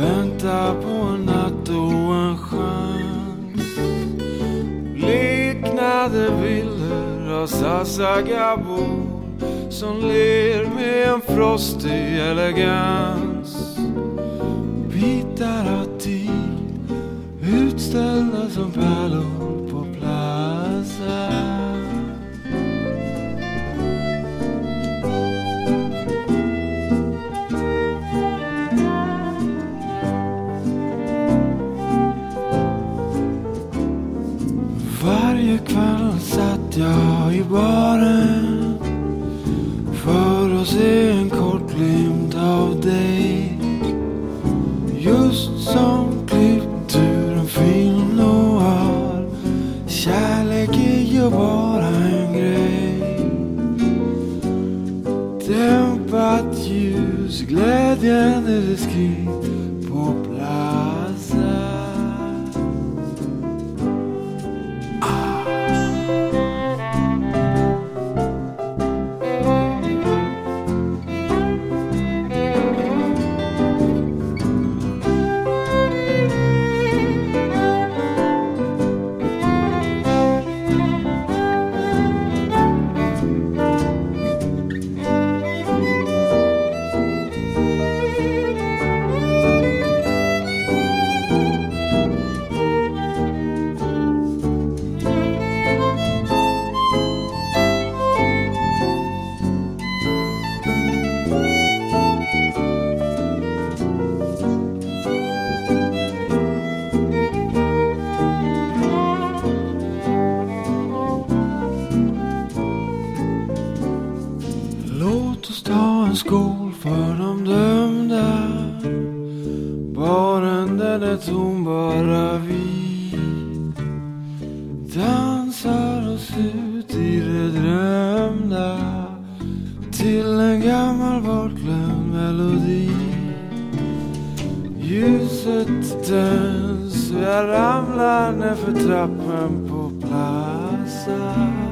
Väntar på en natt och en chans. Bleknade bilder av Sasa Gabor som ler med en frostig elegans. Bitar av tid utställda som pärlor. Varje kväll satt jag i baren för att se en kort glimt av dig. Just som klippt ur en film noir. Kärlek är ju bara en grej. Dämpat ljus, glädjande skrik på plats. En skol för de dömda. Baren den är tom, bara vi. Dansar oss ut i det drömda. Till en gammal bortglömd melodi. Ljuset tänds, jag ramlar nerför trappen på Plaza.